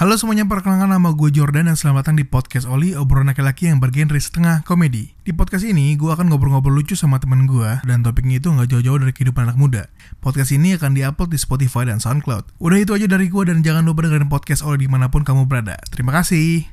Halo semuanya, perkenalkan nama gue Jordan dan selamat datang di Podcast Oli, obrolan laki-laki yang bergenre setengah komedi. Di podcast ini, gue akan ngobrol-ngobrol lucu sama temen gue, dan topiknya itu nggak jauh-jauh dari kehidupan anak muda. Podcast ini akan diupload di Spotify dan SoundCloud. Udah itu aja dari gue, dan jangan lupa dengerin Podcast Oli di mana pun kamu berada. Terima kasih.